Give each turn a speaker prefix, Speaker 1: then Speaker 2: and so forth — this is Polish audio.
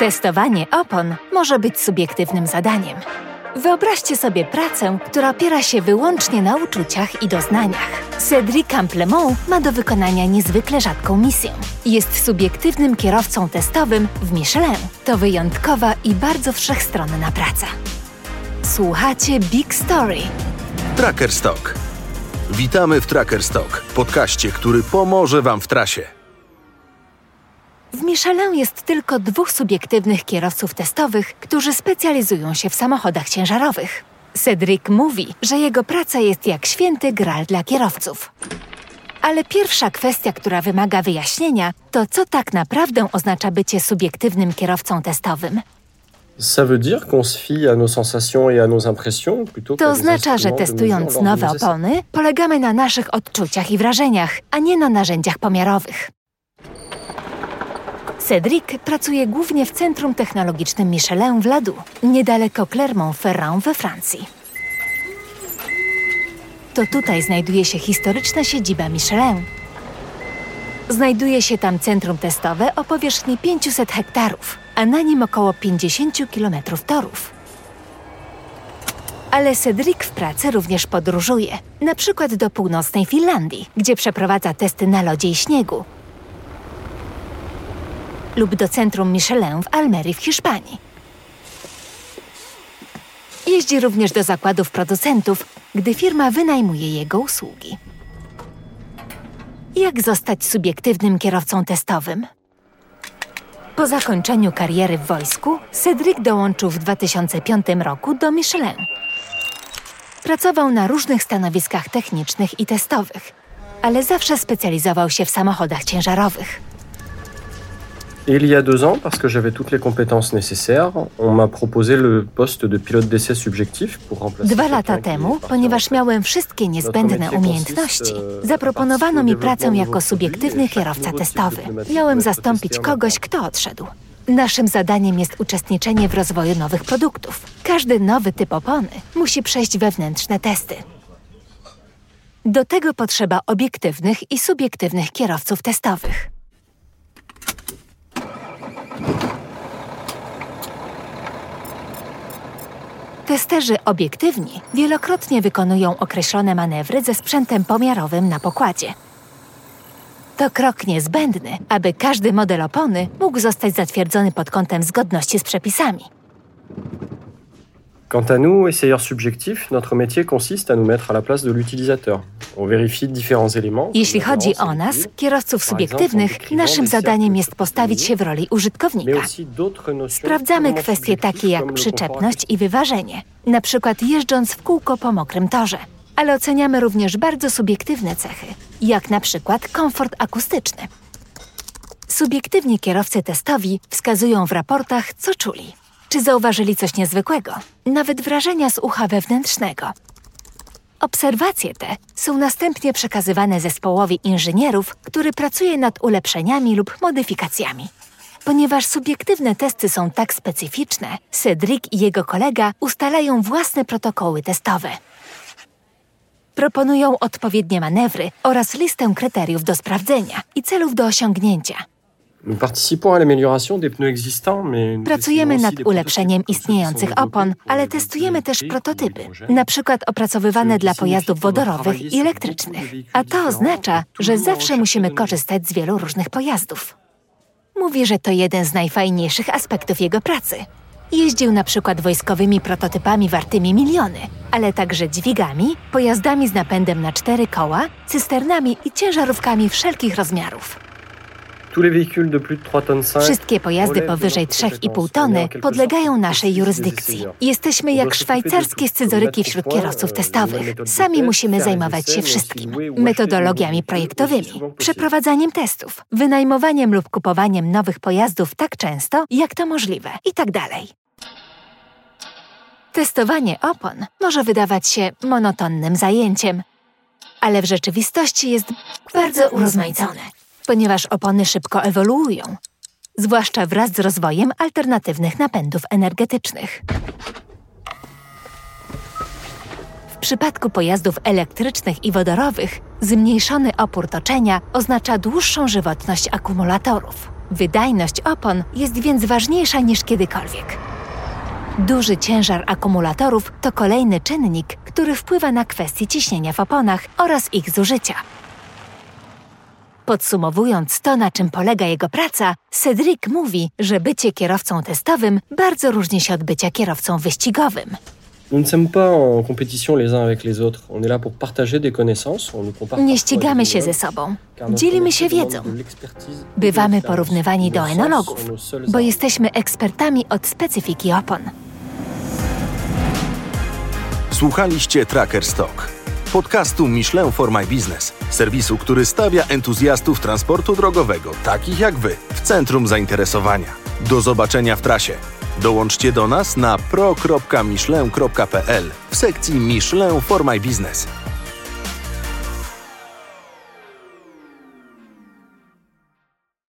Speaker 1: Testowanie opon może być subiektywnym zadaniem. Wyobraźcie sobie pracę, która opiera się wyłącznie na uczuciach i doznaniach. Cedric Camplemont ma do wykonania niezwykle rzadką misję. Jest subiektywnym kierowcą testowym w Michelin. To wyjątkowa i bardzo wszechstronna praca. Słuchacie Big Story.
Speaker 2: Tracker Stock. Witamy w Tracker Stock, podcaście, który pomoże Wam w trasie.
Speaker 1: W Michelin jest tylko dwóch subiektywnych kierowców testowych, którzy specjalizują się w samochodach ciężarowych. Cedric mówi, że jego praca jest jak święty gral dla kierowców. Ale pierwsza kwestia, która wymaga wyjaśnienia, to co tak naprawdę oznacza bycie subiektywnym kierowcą testowym. To oznacza, że testując nowe opony, polegamy na naszych odczuciach i wrażeniach, a nie na narzędziach pomiarowych. Cedric pracuje głównie w Centrum Technologicznym Michelin w Ladu, niedaleko Clermont-Ferrand we Francji. To tutaj znajduje się historyczna siedziba Michelin. Znajduje się tam centrum testowe o powierzchni 500 hektarów, a na nim około 50 km torów. Ale Cedric w pracy również podróżuje, na przykład do północnej Finlandii, gdzie przeprowadza testy na lodzie i śniegu, lub do centrum Michelin w Almerii w Hiszpanii. Jeździ również do zakładów producentów, gdy firma wynajmuje jego usługi. Jak zostać subiektywnym kierowcą testowym? Po zakończeniu kariery w wojsku, Cedric dołączył w 2005 roku do Michelin. Pracował na różnych stanowiskach technicznych i testowych, ale zawsze specjalizował się w samochodach ciężarowych.
Speaker 3: Et il y a deux ans, parce que j'avais toutes les compétences nécessaires, on m'a proposé le poste de pilote d'essai subjectif pour remplacer.
Speaker 1: Dwa lata temu, ponieważ miałem wszystkie niezbędne umiejętności, zaproponowano mi pracę jako subiektywny kierowca testowy. Miałem zastąpić kogoś, kto odszedł. Naszym zadaniem jest uczestniczenie w rozwoju nowych produktów. Każdy nowy typ opony musi przejść wewnętrzne testy. Do tego potrzeba obiektywnych i subiektywnych kierowców testowych. Testerzy obiektywni wielokrotnie wykonują określone manewry ze sprzętem pomiarowym na pokładzie. To krok niezbędny, aby każdy model opony mógł zostać zatwierdzony pod kątem zgodności z przepisami.
Speaker 3: Quant à nous, essayeurs subjectifs, notre métier consiste à nous mettre à la place de l'utilisateur. On vérifie différents éléments.
Speaker 1: Jeśli chodzi o nas, kierowców subiektywnych, naszym zadaniem jest postawić się w roli użytkownika. Sprawdzamy kwestie takie jak przyczepność i wyważenie, na przykład jeżdżąc w kółko po mokrym torze. Ale oceniamy również bardzo subiektywne cechy, jak na przykład komfort akustyczny. Subiektywni kierowcy testowi wskazują w raportach, co czuli. Czy zauważyli coś niezwykłego, nawet wrażenia z ucha wewnętrznego. Obserwacje te są następnie przekazywane zespołowi inżynierów, który pracuje nad ulepszeniami lub modyfikacjami. Ponieważ subiektywne testy są tak specyficzne, Cedric i jego kolega ustalają własne protokoły testowe. Proponują odpowiednie manewry oraz listę kryteriów do sprawdzenia i celów do osiągnięcia. Pracujemy nad ulepszeniem istniejących opon, ale testujemy też prototypy, na przykład opracowywane dla pojazdów wodorowych i elektrycznych. A to oznacza, że zawsze musimy korzystać z wielu różnych pojazdów. Mówi, że to jeden z najfajniejszych aspektów jego pracy. Jeździł na przykład wojskowymi prototypami wartymi miliony, ale także dźwigami, pojazdami z napędem na cztery koła, cysternami i ciężarówkami wszelkich rozmiarów. Wszystkie pojazdy powyżej
Speaker 3: notre
Speaker 1: 3,5
Speaker 3: compétence.
Speaker 1: tony
Speaker 3: quelque
Speaker 1: podlegają naszej jurysdykcji. Jesteśmy jak szwajcarskie scyzoryki wśród kierowców testowych. Sami musimy zajmować się wszystkim. Metodologiami projektowymi, przeprowadzaniem testów, wynajmowaniem lub kupowaniem nowych pojazdów tak często, jak to możliwe i tak. Testowanie opon może wydawać się monotonnym zajęciem, ale w rzeczywistości jest bardzo urozmaicone, ponieważ opony szybko ewoluują, zwłaszcza wraz z rozwojem alternatywnych napędów energetycznych. W przypadku pojazdów elektrycznych i wodorowych zmniejszony opór toczenia oznacza dłuższą żywotność akumulatorów. Wydajność opon jest więc ważniejsza niż kiedykolwiek. Duży ciężar akumulatorów to kolejny czynnik, który wpływa na kwestie ciśnienia w oponach oraz ich zużycia. Podsumowując to, na czym polega jego praca, Cedric mówi, że bycie kierowcą testowym bardzo różni się od bycia kierowcą wyścigowym. Nie ścigamy się ze sobą. Dzielimy się wiedzą. Bywamy porównywani do enologów, bo jesteśmy ekspertami od specyfiki opon.
Speaker 2: Słuchaliście Tracker Stock, podcastu Michelin for My Business, serwisu, który stawia entuzjastów transportu drogowego, takich jak wy, w centrum zainteresowania. Do zobaczenia w trasie. Dołączcie do nas na pro.michelin.pl w sekcji Michelin for My Business.